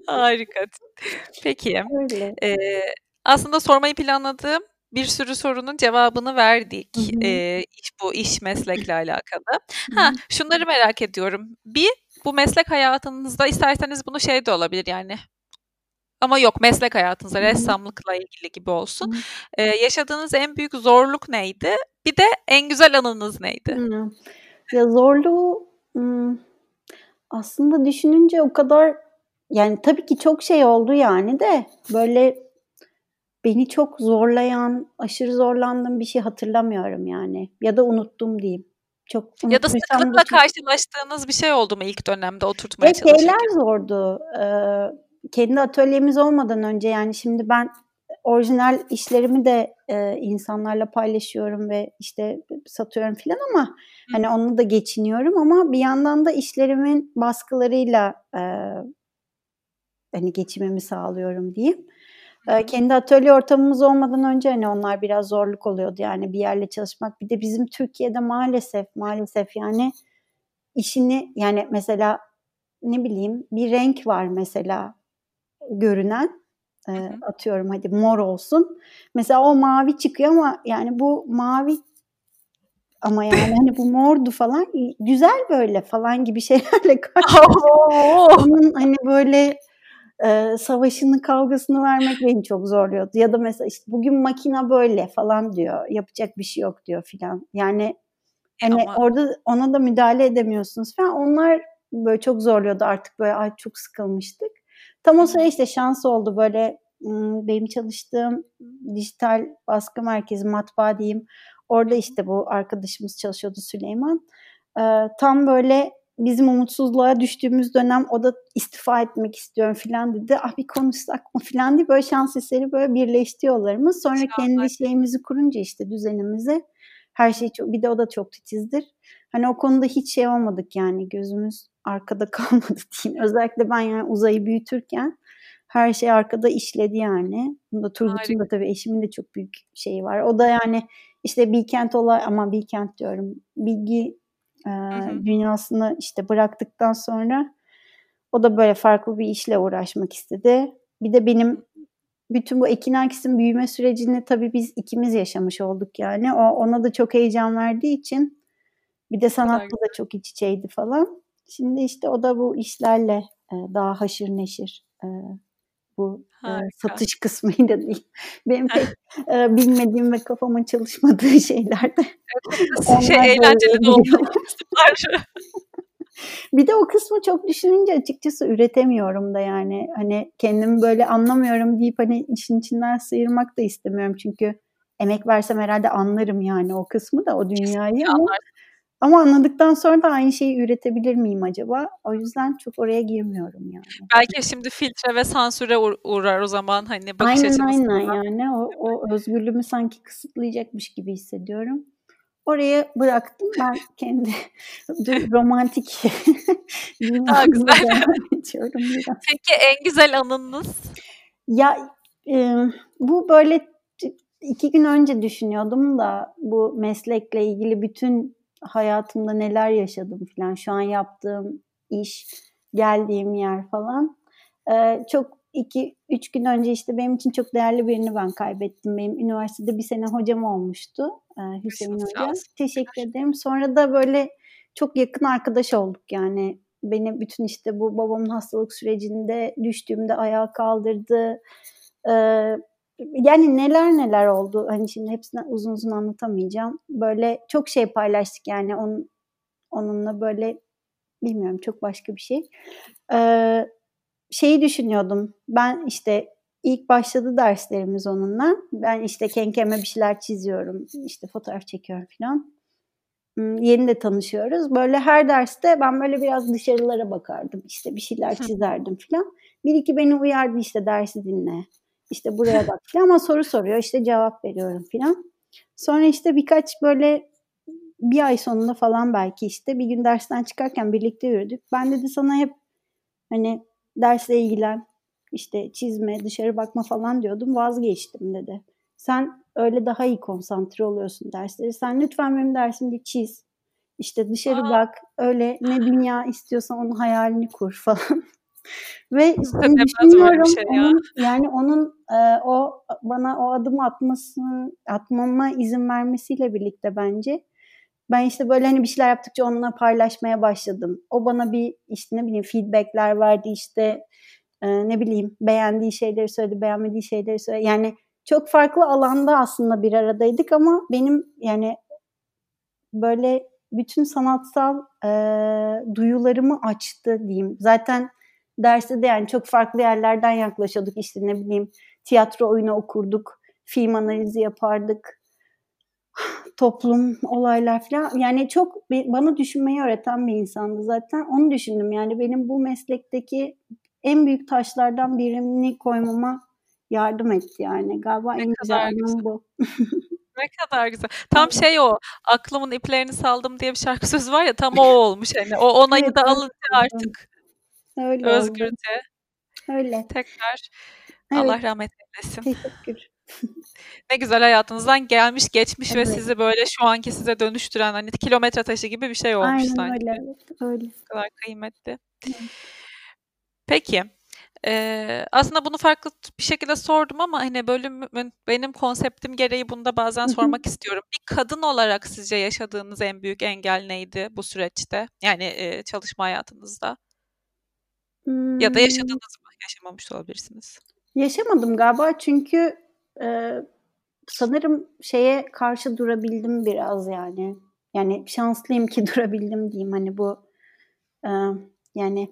Harika. Peki. Öyle. Eee, aslında sormayı planladığım bir sürü sorunun cevabını verdik. Hı hı. Eee, iş bu iş meslekle alakalı. Hı Ha, şunları merak ediyorum. Bir, bu meslek hayatınızda isterseniz bunu şey de olabilir yani. Ama yok meslek hayatınızda ressamlıkla ilgili gibi olsun. Eee, yaşadığınız en büyük zorluk neydi? Bir de en güzel anınız neydi? Ya zorluğu, aslında düşününce o kadar yani tabii ki çok şey oldu yani de böyle beni çok zorlayan, aşırı zorlandığım bir şey hatırlamıyorum yani ya da unuttum diyeyim. Çok Ya da sıklıkla çok karşılaştığınız bir şey oldu mu ilk dönemde oturtmaya Ya şeyler çalışırken? zordu. Eee, kendi atölyemiz olmadan önce yani şimdi ben orijinal işlerimi de, eee, insanlarla paylaşıyorum ve işte satıyorum filan ama Hı hani onunla da geçiniyorum ama bir yandan da işlerimin baskılarıyla, eee, hani geçimimi sağlıyorum diyeyim. Hı. kendi atölye ortamımız olmadan önce hani onlar biraz zorluk oluyordu yani bir yerle çalışmak. Bir de bizim Türkiye'de maalesef, maalesef yani işini yani mesela ne bileyim bir renk var mesela görünen, Hı. atıyorum hadi mor olsun. Mesela o mavi çıkıyor ama yani bu mavi ama yani hani bu mordu falan, güzel böyle falan gibi şeylerle karşı O! onun hani böyle, eee, savaşını, kavgasını vermek beni çok zorluyordu. Ya da mesela işte bugün makina böyle falan diyor, yapacak bir şey yok diyor filan. Yani E, hani ama orada ona da müdahale edemiyorsunuz falan. Onlar böyle çok zorluyordu artık böyle ay çok sıkılmıştık. Tam o sıra işte şans oldu böyle, benim çalıştığım dijital baskı merkezi, matbaa diyeyim, orada işte bu arkadaşımız çalışıyordu Süleyman. Tam böyle bizim umutsuzluğa düştüğümüz dönem o da istifa etmek istiyorum filan dedi. Ah bir konuşsak mı filan diye böyle şans eseri böyle birleşti yollarımız. Sonra kendi şeyimizi kurunca işte düzenimizi her şey çok bir de o da çok titizdir. Hani o konuda hiç şey olmadık yani gözümüz arkada kalmadı diyeyim. Özellikle ben yani uzayı büyütürken her şey arkada işledi yani. Bunda Turgut'un da tabii eşimin de çok büyük şeyi var. O da yani işte Bilkent olay aman Bilkent diyorum, bilgi, hı. dünyasını işte bıraktıktan sonra o da böyle farklı bir işle uğraşmak istedi. Bir de benim bütün bu Ekin Akis'in büyüme sürecini tabii biz ikimiz yaşamış olduk yani. O ona da çok heyecan verdiği için bir de sanatla da çok iç içeydi falan. Şimdi işte o da bu işlerle, eee, daha haşır neşir. Eee, bu, eee, Harika. satış kısmıyla diyeyim. Benim pek, bilmediğim ve kafamın çalışmadığı şeylerde Evet, şey eğlenceli de olmalı. Bir de o kısmı çok düşününce açıkçası üretemiyorum da yani. Hani kendimi böyle anlamıyorum deyip hani işin içinden sıyırmak da istemiyorum. Çünkü emek versem herhâlde anlarım yani o kısmı da, o dünyayı Kesinlikle ama anlarsın. Ama anladıktan sonra da aynı şeyi üretebilir miyim acaba? O yüzden çok oraya girmiyorum yani. Belki şimdi filtre ve sansüre uğ uğrar o zaman hani bakış Aynen, açınız aynen yani o o özgürlüğümü sanki kısıtlayacakmış gibi hissediyorum. Oraya bıraktım. Ben kendi romantik A, dünyamla güzel. Peki en güzel anınız? Ya, emm, bu böyle 2 gün önce düşünüyordum da bu meslekle ilgili bütün hayatımda neler yaşadım filan, şu an yaptığım iş, geldiğim yer falan. Eee, çok 2-3 gün önce işte benim için çok değerli birini ben kaybettim. Benim üniversitede bir sene hocam olmuştu, eee, Hüseyin Hoca. Teşekkür ederim. Sonra da böyle çok yakın arkadaş olduk yani. Beni bütün işte bu babamın hastalık sürecinde düştüğümde ayağa kaldırdı. Eee, yani neler neler oldu. Hani şimdi hepsini uzun uzun anlatamayacağım. Böyle çok şey paylaştık yani onun onunla böyle bilmiyorum çok başka bir şey. Eee, şeyi düşünüyordum. Ben işte ilk başladı derslerimiz onunla. Ben işte kendi kendime bir şeyler çiziyorum, işte fotoğraf çekiyorum filan. Imm, yeni de tanışıyoruz. Böyle her derste ben böyle biraz dışarılara bakardım. İşte bir şeyler çizerdim filan. 1-2 beni uyardı işte dersi dinle, işte buraya bak ama soru soruyor, işte cevap veriyorum filan. Sonra işte birkaç böyle 1 ay sonunda falan belki işte bir gün dersten çıkarken birlikte yürüdük. Ben dedi sana hep hani dersle ilgilen, işte çizme, dışarı bakma falan diyordum. Vazgeçtim dedi. Sen öyle daha iyi konsantre oluyorsun dersleri. Sen lütfen benim dersimde çiz. İşte dışarı Aa. bak. Öyle ne dünya istiyorsan onun hayalini kur falan. Ve düşünüyorum şey ya. onun, yani onun e, o bana o adımı atmasını atmama izin vermesiyle birlikte bence ben işte böyle hani bir şeyler yaptıkça onunla paylaşmaya başladım. O bana bir işte ne bileyim feedbackler verdi işte e, ne bileyim beğendiği şeyleri söyledi, beğenmediği şeyleri söyledi. Yani çok farklı alanda aslında bir aradaydık ama benim yani böyle bütün sanatsal e, duyularımı açtı diyeyim. Zaten derste de yani çok farklı yerlerden yaklaşıyorduk. İşte ne bileyim tiyatro oyunu okurduk, film analizi yapardık, toplum, olaylar falan. Yani çok bana düşünmeyi öğreten bir insandı zaten. Onu düşündüm yani benim bu meslekteki en büyük taşlardan birini koymama yardım etti yani. Galiba ne en güzel bu. ne kadar güzel. Tam şey o aklımın iplerini saldım diye bir şarkı sözü var ya tam o olmuş hani. O onayı evet, da alınca artık Öyle özgürce. Oldu. Öyle. Tekrar evet. Allah rahmet eylesin. Teşekkür. ne güzel hayatınızdan gelmiş geçmiş evet. ve sizi böyle şu anki size dönüştüren hani kilometre taşı gibi bir şey olmuş Aynen sanki. öyle. Öyle. Ne kadar kıymetli. Evet. Peki. Ee, aslında bunu farklı bir şekilde sordum ama hani bölümün benim konseptim gereği bunu da bazen sormak istiyorum. Bir kadın olarak sizce yaşadığınız en büyük engel neydi bu süreçte? Yani e, çalışma hayatınızda? Hmm. Ya da yaşadınız mı? Yaşamamış olabilirsiniz. Yaşamadım galiba çünkü e, sanırım şeye karşı durabildim biraz yani. Yani şanslıyım ki durabildim diyeyim hani bu e, yani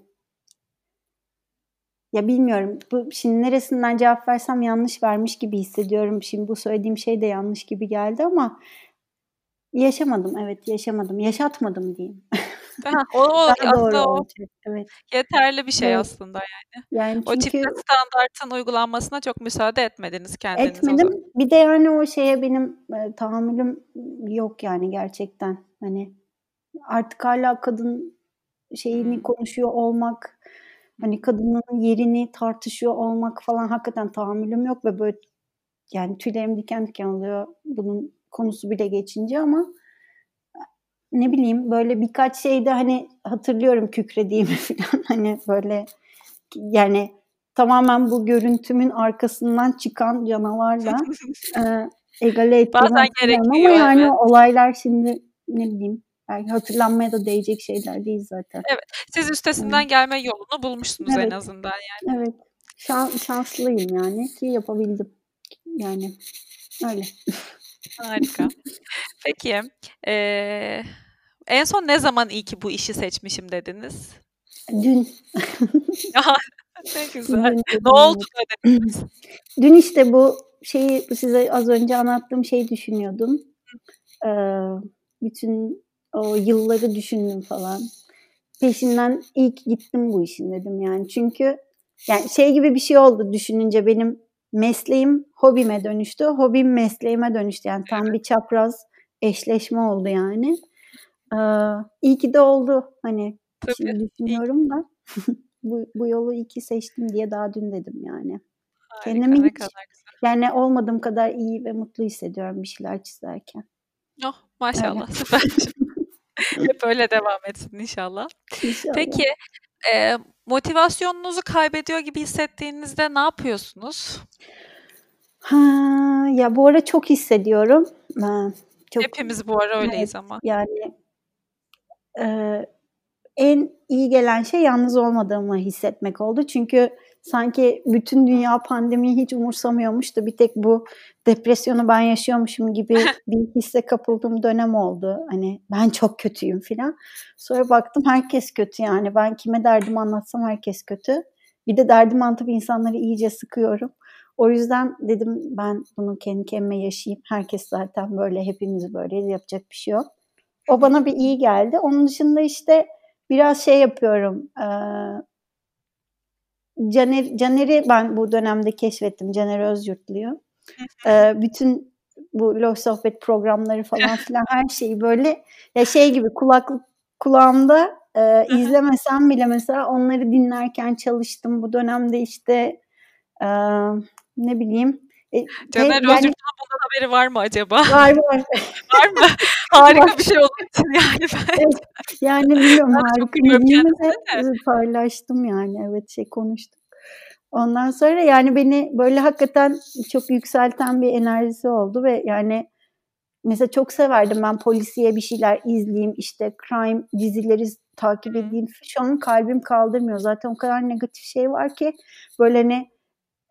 ya bilmiyorum. Bu şimdi neresinden cevap versem yanlış vermiş gibi hissediyorum. Şimdi bu söylediğim şey de yanlış gibi geldi ama yaşamadım. Evet, yaşamadım. Yaşatmadım diyeyim. O, o aslında o evet. yeterli bir şey evet. aslında yani. yani çünkü, o çifte standartın uygulanmasına çok müsaade etmediniz kendiniz. Etmedim. Bir de yani o şeye benim e, tahammülüm yok yani gerçekten. Hani artık hala kadın şeyini hmm. konuşuyor olmak Hani kadının yerini tartışıyor olmak falan hakikaten tahammülüm yok ve böyle yani tüylerim diken diken oluyor bunun konusu bile geçince ama ne bileyim böyle birkaç şeyde hani hatırlıyorum kükrediğimi falan hani böyle yani tamamen bu görüntümün arkasından çıkan canavarla e, egale Bazen gerekiyor. Ama yani evet. olaylar şimdi ne bileyim Belki hatırlanmaya da değecek şeyler değil zaten. Evet. Siz üstesinden evet. gelme yolunu bulmuşsunuz evet. en azından yani. Evet. Şan, şanslıyım yani ki yapabildim. Yani öyle. Harika. Peki. Ee, en son ne zaman iyi ki bu işi seçmişim dediniz? Dün. ne güzel. Dün, ne oldu da dediniz? Dün işte bu şeyi size az önce anlattığım şeyi düşünüyordum. Ee, bütün o yılları düşündüm falan. Peşinden ilk gittim bu işin dedim yani. Çünkü yani şey gibi bir şey oldu düşününce benim mesleğim hobime dönüştü. Hobim mesleğime dönüştü. Yani tam bir çapraz eşleşme oldu yani. Ee, iyi ki de oldu. Hani Tabii. şimdi düşünüyorum da bu, bu yolu iyi ki seçtim diye daha dün dedim yani. Harika, Kendimi hiç, yani olmadığım kadar iyi ve mutlu hissediyorum bir şeyler çizerken. Oh maşallah evet. süper. Hep öyle devam etsin inşallah. inşallah. Peki e, motivasyonunuzu kaybediyor gibi hissettiğinizde ne yapıyorsunuz? Ha, ya bu ara çok hissediyorum. Ha, çok, Hepimiz bu ara öyleyiz evet, ama. Yani e, en iyi gelen şey yalnız olmadığımı hissetmek oldu. Çünkü sanki bütün dünya pandemiyi hiç umursamıyormuş da bir tek bu depresyonu ben yaşıyormuşum gibi bir hisse kapıldığım dönem oldu. Hani ben çok kötüyüm filan. Sonra baktım herkes kötü yani. Ben kime derdimi anlatsam herkes kötü. Bir de derdim anlatıp insanları iyice sıkıyorum. O yüzden dedim ben bunu kendi kendime yaşayayım. Herkes zaten böyle hepimiz böyle yapacak bir şey yok. O bana bir iyi geldi. Onun dışında işte biraz şey yapıyorum. Ee, Caner, Caner'i ben bu dönemde keşfettim. Caner Özyurtlu'yu. ee, bütün bu loş sohbet programları falan filan her şeyi böyle ya şey gibi kulaklık kulağımda e, izlemesem bile mesela onları dinlerken çalıştım. Bu dönemde işte Ee, ne bileyim. E, Caner yani, Özürt'ün bundan haberi var mı acaba? Var var. var mı? Harika bir şey olduğu için yani. Evet, yani bilmiyorum harika bildiğimi de paylaştım yani. Evet şey konuştuk. Ondan sonra yani beni böyle hakikaten çok yükselten bir enerjisi oldu ve yani mesela çok severdim ben polisiye bir şeyler izleyeyim işte crime dizileri takip edeyim. Şu an kalbim kaldırmıyor. Zaten o kadar negatif şey var ki böyle ne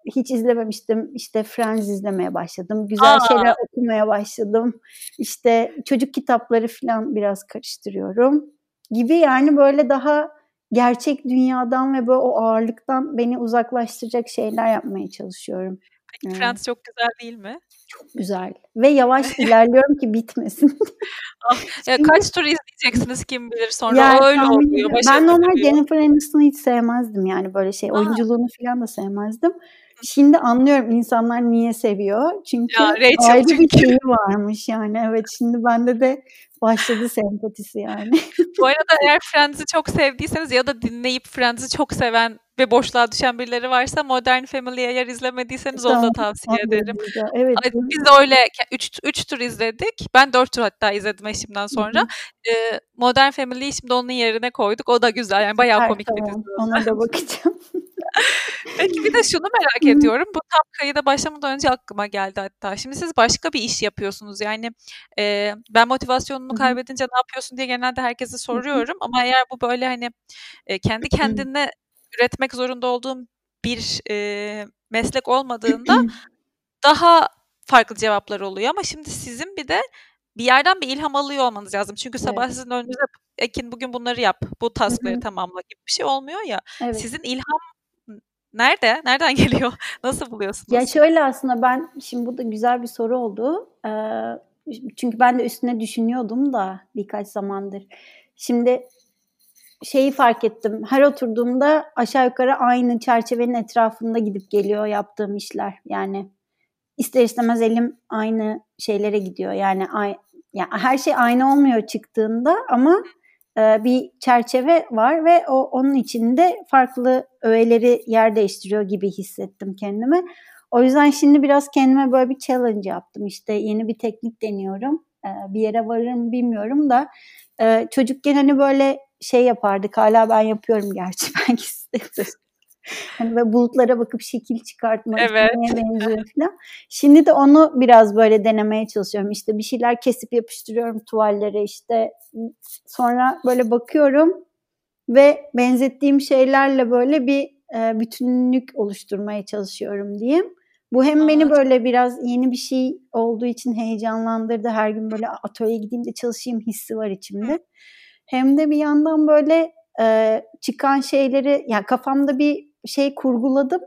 hiç izlememiştim. İşte Friends izlemeye başladım. Güzel Aa. şeyler okumaya başladım. İşte çocuk kitapları falan biraz karıştırıyorum gibi yani böyle daha gerçek dünyadan ve böyle o ağırlıktan beni uzaklaştıracak şeyler yapmaya çalışıyorum. Peki evet. Friends çok güzel değil mi? Çok güzel. Ve yavaş ilerliyorum ki bitmesin. ah, ya kaç tur izleyeceksiniz kim bilir sonra yani, öyle oluyor. Ben normal Jennifer Aniston'u hiç sevmezdim yani böyle şey. Aa. Oyunculuğunu falan da sevmezdim. Şimdi anlıyorum insanlar niye seviyor. Çünkü ya, Rachel ayrı çünkü. bir şeyi varmış yani. Evet şimdi bende de başladı sempatisi yani. Bu arada eğer Friends'i çok sevdiyseniz ya da dinleyip Friends'i çok seven ve boşluğa düşen birileri varsa Modern Family'yi eğer izlemediyseniz tamam, onu da tavsiye ederim. Evet. Biz de öyle 3 tur izledik. Ben 4 tur hatta izledim eşimden sonra. Ee, Modern Family'yi şimdi onun yerine koyduk. O da güzel. Yani bayağı Süper, komik tamam. bir dizi. Ona da bakacağım. Peki bir de şunu merak ediyorum. Bu tam kayıda başlamadan önce aklıma geldi hatta. Şimdi siz başka bir iş yapıyorsunuz. Yani e, ben motivasyonunu kaybedince ne yapıyorsun diye genelde herkese soruyorum. Ama eğer bu böyle hani e, kendi kendine üretmek zorunda olduğum bir e, meslek olmadığında daha farklı cevaplar oluyor. Ama şimdi sizin bir de bir yerden bir ilham alıyor olmanız lazım. Çünkü sabah evet. sizin önünüze Ekin bugün bunları yap, bu taskları tamamla gibi bir şey olmuyor ya. Evet. Sizin ilham Nerede? Nereden geliyor? Nasıl buluyorsunuz? Ya şöyle aslında ben şimdi bu da güzel bir soru oldu. Ee, çünkü ben de üstüne düşünüyordum da birkaç zamandır. Şimdi şeyi fark ettim. Her oturduğumda aşağı yukarı aynı çerçevenin etrafında gidip geliyor yaptığım işler. Yani ister istemez elim aynı şeylere gidiyor. Yani ay, yani her şey aynı olmuyor çıktığında ama e, bir çerçeve var ve o onun içinde farklı öğeleri yer değiştiriyor gibi hissettim kendimi. O yüzden şimdi biraz kendime böyle bir challenge yaptım. İşte yeni bir teknik deniyorum. E, bir yere varırım bilmiyorum da e, çocukken hani böyle şey yapardık. Hala ben yapıyorum gerçi belki siz Hani böyle bulutlara bakıp şekil çıkartma, evet. benziyor falan. Şimdi de onu biraz böyle denemeye çalışıyorum. İşte bir şeyler kesip yapıştırıyorum tuvallere işte. Sonra böyle bakıyorum ve benzettiğim şeylerle böyle bir e, bütünlük oluşturmaya çalışıyorum diyeyim. Bu hem Aa, beni böyle biraz yeni bir şey olduğu için heyecanlandırdı. Her gün böyle atölyeye gideyim de çalışayım hissi var içimde. Hem de bir yandan böyle e, çıkan şeyleri yani kafamda bir şey kurguladım.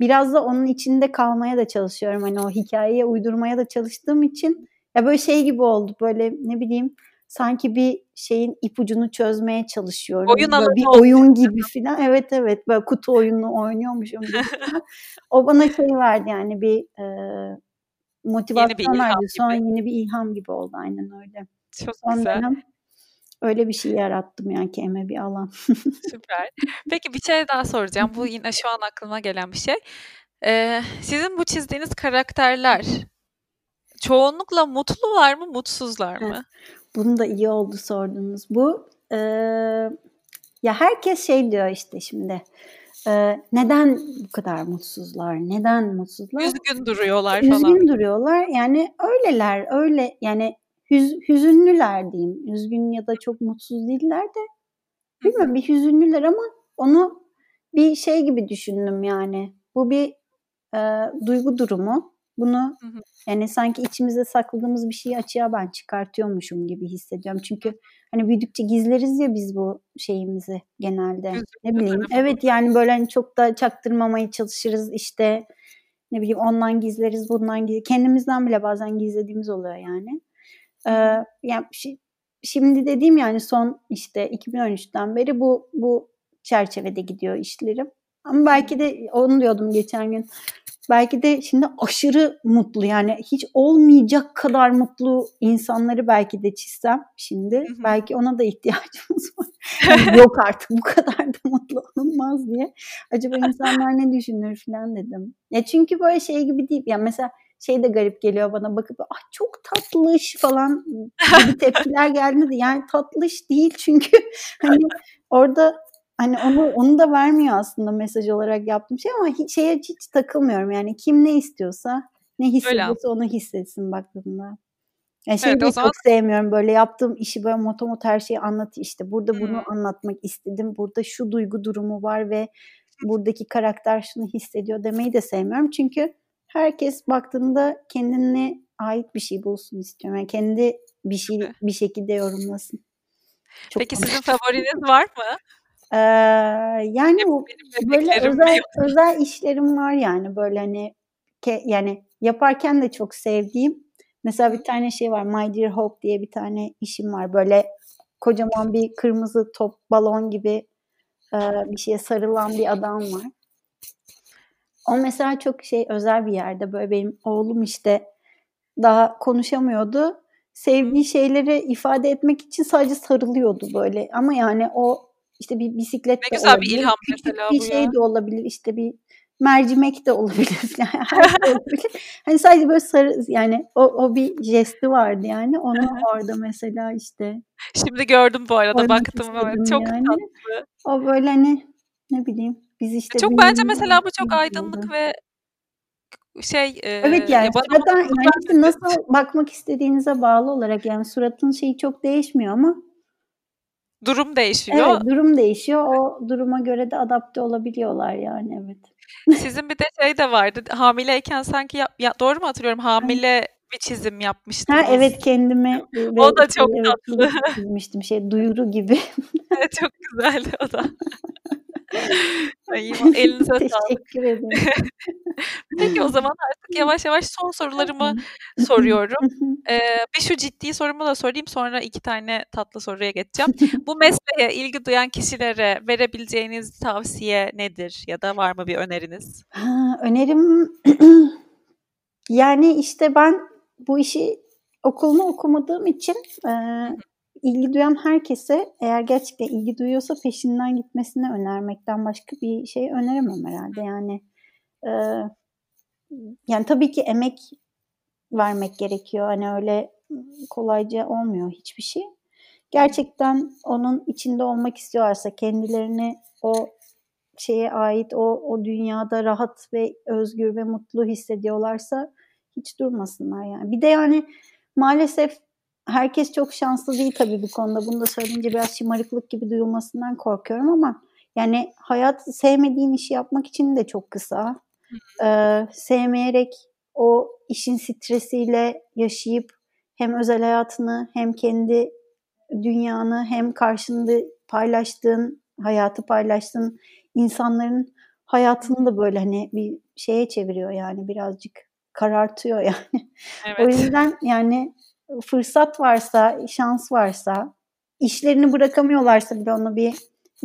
Biraz da onun içinde kalmaya da çalışıyorum. Hani o hikayeye uydurmaya da çalıştığım için ya böyle şey gibi oldu. Böyle ne bileyim sanki bir şeyin ipucunu çözmeye çalışıyorum. Oyun böyle bir oyun gibi falan. Evet evet böyle kutu oyunu oynuyormuşum. o bana şey verdi yani bir e, motivasyon verdi. Sonra yeni bir ilham gibi oldu aynen öyle. Çok Son güzel. Dönem Öyle bir şey yarattım yani kendime bir alan. Süper. Peki bir şey daha soracağım. Bu yine şu an aklıma gelen bir şey. Ee, sizin bu çizdiğiniz karakterler çoğunlukla mutlular mı, mutsuzlar mı? Bunu da iyi oldu sordunuz. Bu e, ya herkes şey diyor işte şimdi. E, neden bu kadar mutsuzlar? Neden mutsuzlar? Üzgün duruyorlar falan. Üzgün duruyorlar. Yani öyleler. Öyle yani hüz, hüzünlüler diyeyim. Üzgün ya da çok mutsuz değiller de. Bilmiyorum bir hüzünlüler ama onu bir şey gibi düşündüm yani. Bu bir e, duygu durumu. Bunu hı hı. yani sanki içimizde sakladığımız bir şeyi açığa ben çıkartıyormuşum gibi hissediyorum. Çünkü hani büyüdükçe gizleriz ya biz bu şeyimizi genelde. Ne bileyim. Evet yani böyle hani çok da çaktırmamaya çalışırız işte ne bileyim ondan gizleriz bundan gizleriz. Kendimizden bile bazen gizlediğimiz oluyor yani. Ee, yani şimdi dediğim yani son işte 2013'ten beri bu bu çerçevede gidiyor işlerim. Ama belki de onu diyordum geçen gün. Belki de şimdi aşırı mutlu yani hiç olmayacak kadar mutlu insanları belki de çizsem şimdi hı hı. belki ona da ihtiyacımız var. Yani yok artık bu kadar da mutlu olunmaz diye. Acaba insanlar ne düşünür falan dedim. Ya çünkü böyle şey gibi değil. Ya mesela şey de garip geliyor bana bakıp ah çok tatlış falan gibi tepkiler geldi yani tatlış değil çünkü hani orada hani onu onu da vermiyor aslında mesaj olarak yaptığım şey ama hiç, şeye hiç takılmıyorum yani kim ne istiyorsa ne hissediyorsa onu hissetsin baktığında. Yani şey evet, de zaman... çok sevmiyorum böyle yaptığım işi böyle motomot her şeyi anlat işte burada hmm. bunu anlatmak istedim burada şu duygu durumu var ve buradaki karakter şunu hissediyor demeyi de sevmiyorum çünkü herkes baktığında kendine ait bir şey bulsun istiyorum yani kendi bir şey bir şekilde yorumlasın. Çok Peki sizin favoriniz var mı? Ee, yani bu böyle özel özel işlerim var yani böyle hani ke, yani yaparken de çok sevdiğim mesela bir tane şey var My Dear Hope diye bir tane işim var böyle kocaman bir kırmızı top balon gibi e, bir şeye sarılan bir adam var. O mesela çok şey özel bir yerde böyle benim oğlum işte daha konuşamıyordu. Sevdiği şeyleri ifade etmek için sadece sarılıyordu böyle. Ama yani o işte bir bisiklet ne de güzel olabilir. bir ilham Küçük bir şey ya. de olabilir. İşte bir mercimek de olabilir. Yani her şey olabilir. hani sadece böyle sarı yani o, o bir jesti vardı yani. Onu orada mesela işte. Şimdi gördüm bu arada baktım evet. Çok yani. tatlı. O böyle hani ne bileyim biz işte çok bence mesela bu çok aydınlık ve şey e, evet yani ya surattan yani nasıl bakmak istediğinize bağlı olarak yani suratın şeyi çok değişmiyor ama durum değişiyor. Evet durum değişiyor. O duruma göre de adapte olabiliyorlar yani evet. Sizin bir de şey de vardı. Hamileyken sanki ya, ya doğru mu hatırlıyorum? Hamile bir çizim yapmıştınız. Ha evet kendime o da çok evet, tatlı. Çizmiştim şey duyuru gibi. evet çok güzeldi o da. Ay, elinize sağlık. Teşekkür ederim. Peki o zaman artık yavaş yavaş son sorularımı soruyorum. Ee, bir şu ciddi sorumu da sorayım sonra iki tane tatlı soruya geçeceğim. Bu mesleğe ilgi duyan kişilere verebileceğiniz tavsiye nedir ya da var mı bir öneriniz? Ha, önerim yani işte ben bu işi okulunu okumadığım için e, ilgi duyan herkese eğer gerçekten ilgi duyuyorsa peşinden gitmesini önermekten başka bir şey öneremem herhalde. Yani e, yani tabii ki emek vermek gerekiyor. Hani öyle kolayca olmuyor hiçbir şey. Gerçekten onun içinde olmak istiyorlarsa kendilerini o şeye ait o o dünyada rahat ve özgür ve mutlu hissediyorlarsa hiç durmasınlar yani. Bir de yani maalesef herkes çok şanslı değil tabii bu konuda. Bunu da söyleyince biraz şımarıklık gibi duyulmasından korkuyorum ama yani hayat sevmediğin işi yapmak için de çok kısa. Ee, sevmeyerek o işin stresiyle yaşayıp hem özel hayatını hem kendi dünyanı hem karşında paylaştığın hayatı paylaştığın insanların hayatını da böyle hani bir şeye çeviriyor yani birazcık karartıyor yani. Evet. o yüzden yani fırsat varsa, şans varsa, işlerini bırakamıyorlarsa bile onu bir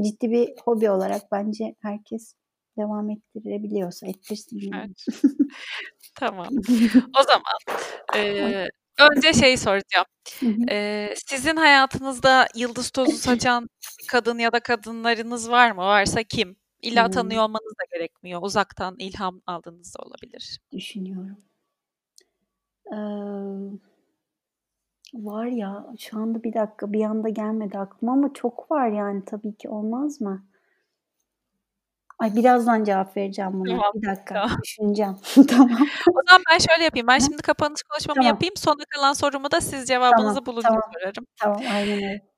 ciddi bir hobi olarak bence herkes devam ettirebiliyorsa ettirsin. Evet. tamam. O zaman e, önce şey soracağım. E, sizin hayatınızda yıldız tozu saçan kadın ya da kadınlarınız var mı? Varsa kim? İlla tanıyor olmanız da gerekmiyor. Uzaktan ilham aldığınız da olabilir. Düşünüyorum. Ee, Var ya, şu anda bir dakika bir anda gelmedi aklıma ama çok var yani tabii ki olmaz mı? Ay birazdan cevap vereceğim buna. Tamam. Bir dakika tamam. düşüneceğim. tamam. O zaman ben şöyle yapayım. Ben şimdi kapanış konuşmamı tamam. yapayım. Sonra kalan sorumu da siz cevabınızı tamam. bulunca tamam. sorarım. Tamam aynen öyle.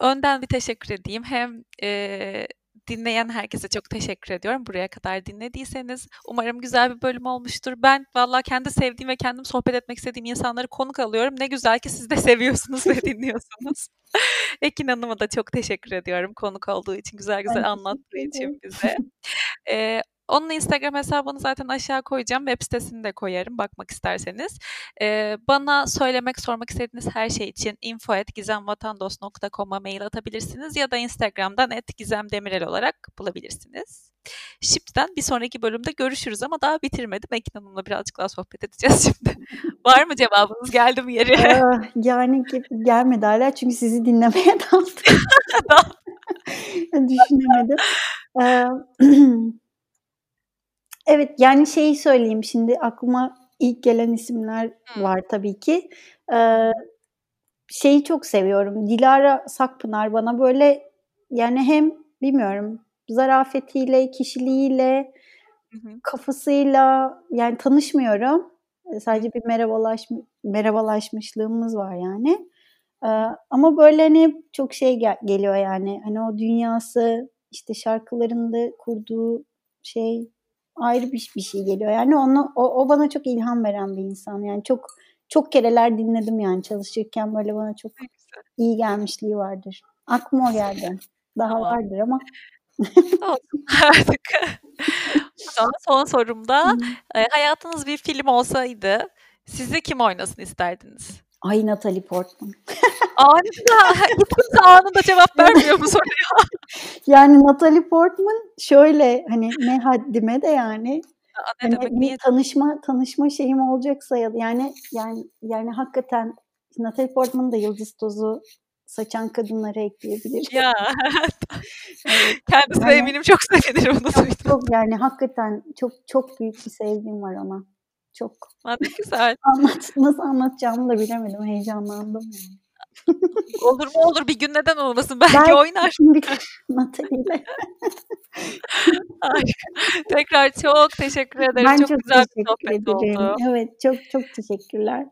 Önden bir teşekkür edeyim. Hem e, dinleyen herkese çok teşekkür ediyorum. Buraya kadar dinlediyseniz umarım güzel bir bölüm olmuştur. Ben valla kendi sevdiğim ve kendim sohbet etmek istediğim insanları konuk alıyorum. Ne güzel ki siz de seviyorsunuz ve dinliyorsunuz. Ekin Hanım'a da çok teşekkür ediyorum konuk olduğu için, güzel güzel anlattığı için bize. Ee, Onun Instagram hesabını zaten aşağı koyacağım. Web sitesini de koyarım bakmak isterseniz. Ee, bana söylemek, sormak istediğiniz her şey için info.gizemvatandos.com'a mail atabilirsiniz ya da Instagram'dan @gizemdemirel olarak bulabilirsiniz. Şimdiden bir sonraki bölümde görüşürüz ama daha bitirmedim. Ekin Hanım'la birazcık daha sohbet edeceğiz şimdi. Var mı cevabınız? Geldi mi yeri? yani gelmedi hala çünkü sizi dinlemeye daldım. Düşünemedim. evet yani şeyi söyleyeyim şimdi aklıma ilk gelen isimler var tabii ki. şeyi çok seviyorum. Dilara Sakpınar bana böyle yani hem bilmiyorum zarafetiyle, kişiliğiyle, hı hı. kafasıyla yani tanışmıyorum. Sadece bir merhabalaş merhabalaşmışlığımız var yani. Ee, ama böyle hani çok şey gel- geliyor yani. Hani o dünyası işte şarkılarında kurduğu şey ayrı bir, bir şey geliyor. Yani onu o, o bana çok ilham veren bir insan. Yani çok çok kereler dinledim yani çalışırken böyle bana çok iyi gelmişliği vardır. Aklıma o geldi. Daha tamam. vardır ama Artık. Son sorumda e, hayatınız bir film olsaydı sizi kim oynasın isterdiniz? Ay Natalie Portman. anında. Kimse anında cevap vermiyor bu soruya. yani Natalie Portman şöyle hani ne haddime de yani hani demek, bir niye? tanışma tanışma şeyim olacaksa ya yani yani yani hakikaten Natalie Portman'ın da Yıldız Tozu saçan kadınları ekleyebiliriz. Ya. evet. Kendisi yani, eminim çok sevinir bunu çok, çok yani hakikaten çok çok büyük bir sevgim var ona. Çok. Ne güzel. Anlat, nasıl anlatacağımı da bilemedim. Heyecanlandım yani. olur mu olur bir gün neden olmasın belki, belki oynar. Natalie'yle. Tekrar çok teşekkür ederim. Ben çok, çok güzel bir sohbet ederim. oldu. Evet çok çok teşekkürler.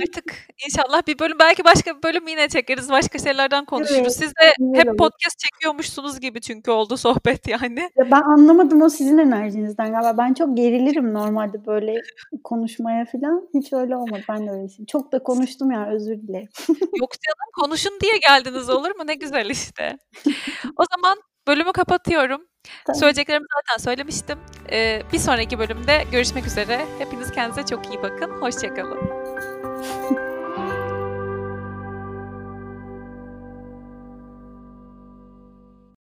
Artık inşallah bir bölüm belki başka bir bölüm yine çekeriz. Başka şeylerden konuşuruz. Evet, Siz de hep olur. podcast çekiyormuşsunuz gibi çünkü oldu sohbet yani. Ya ben anlamadım o sizin enerjinizden galiba. Ben çok gerilirim normalde böyle konuşmaya falan. Hiç öyle olmadı. Ben de öyleyim. Çok da konuştum ya özür dilerim. Yok canım konuşun diye geldiniz olur mu? Ne güzel işte. O zaman bölümü kapatıyorum. Tamam. Söyleyeceklerimi zaten söylemiştim. Ee, bir sonraki bölümde görüşmek üzere. Hepiniz kendinize çok iyi bakın. Hoşçakalın. 哼。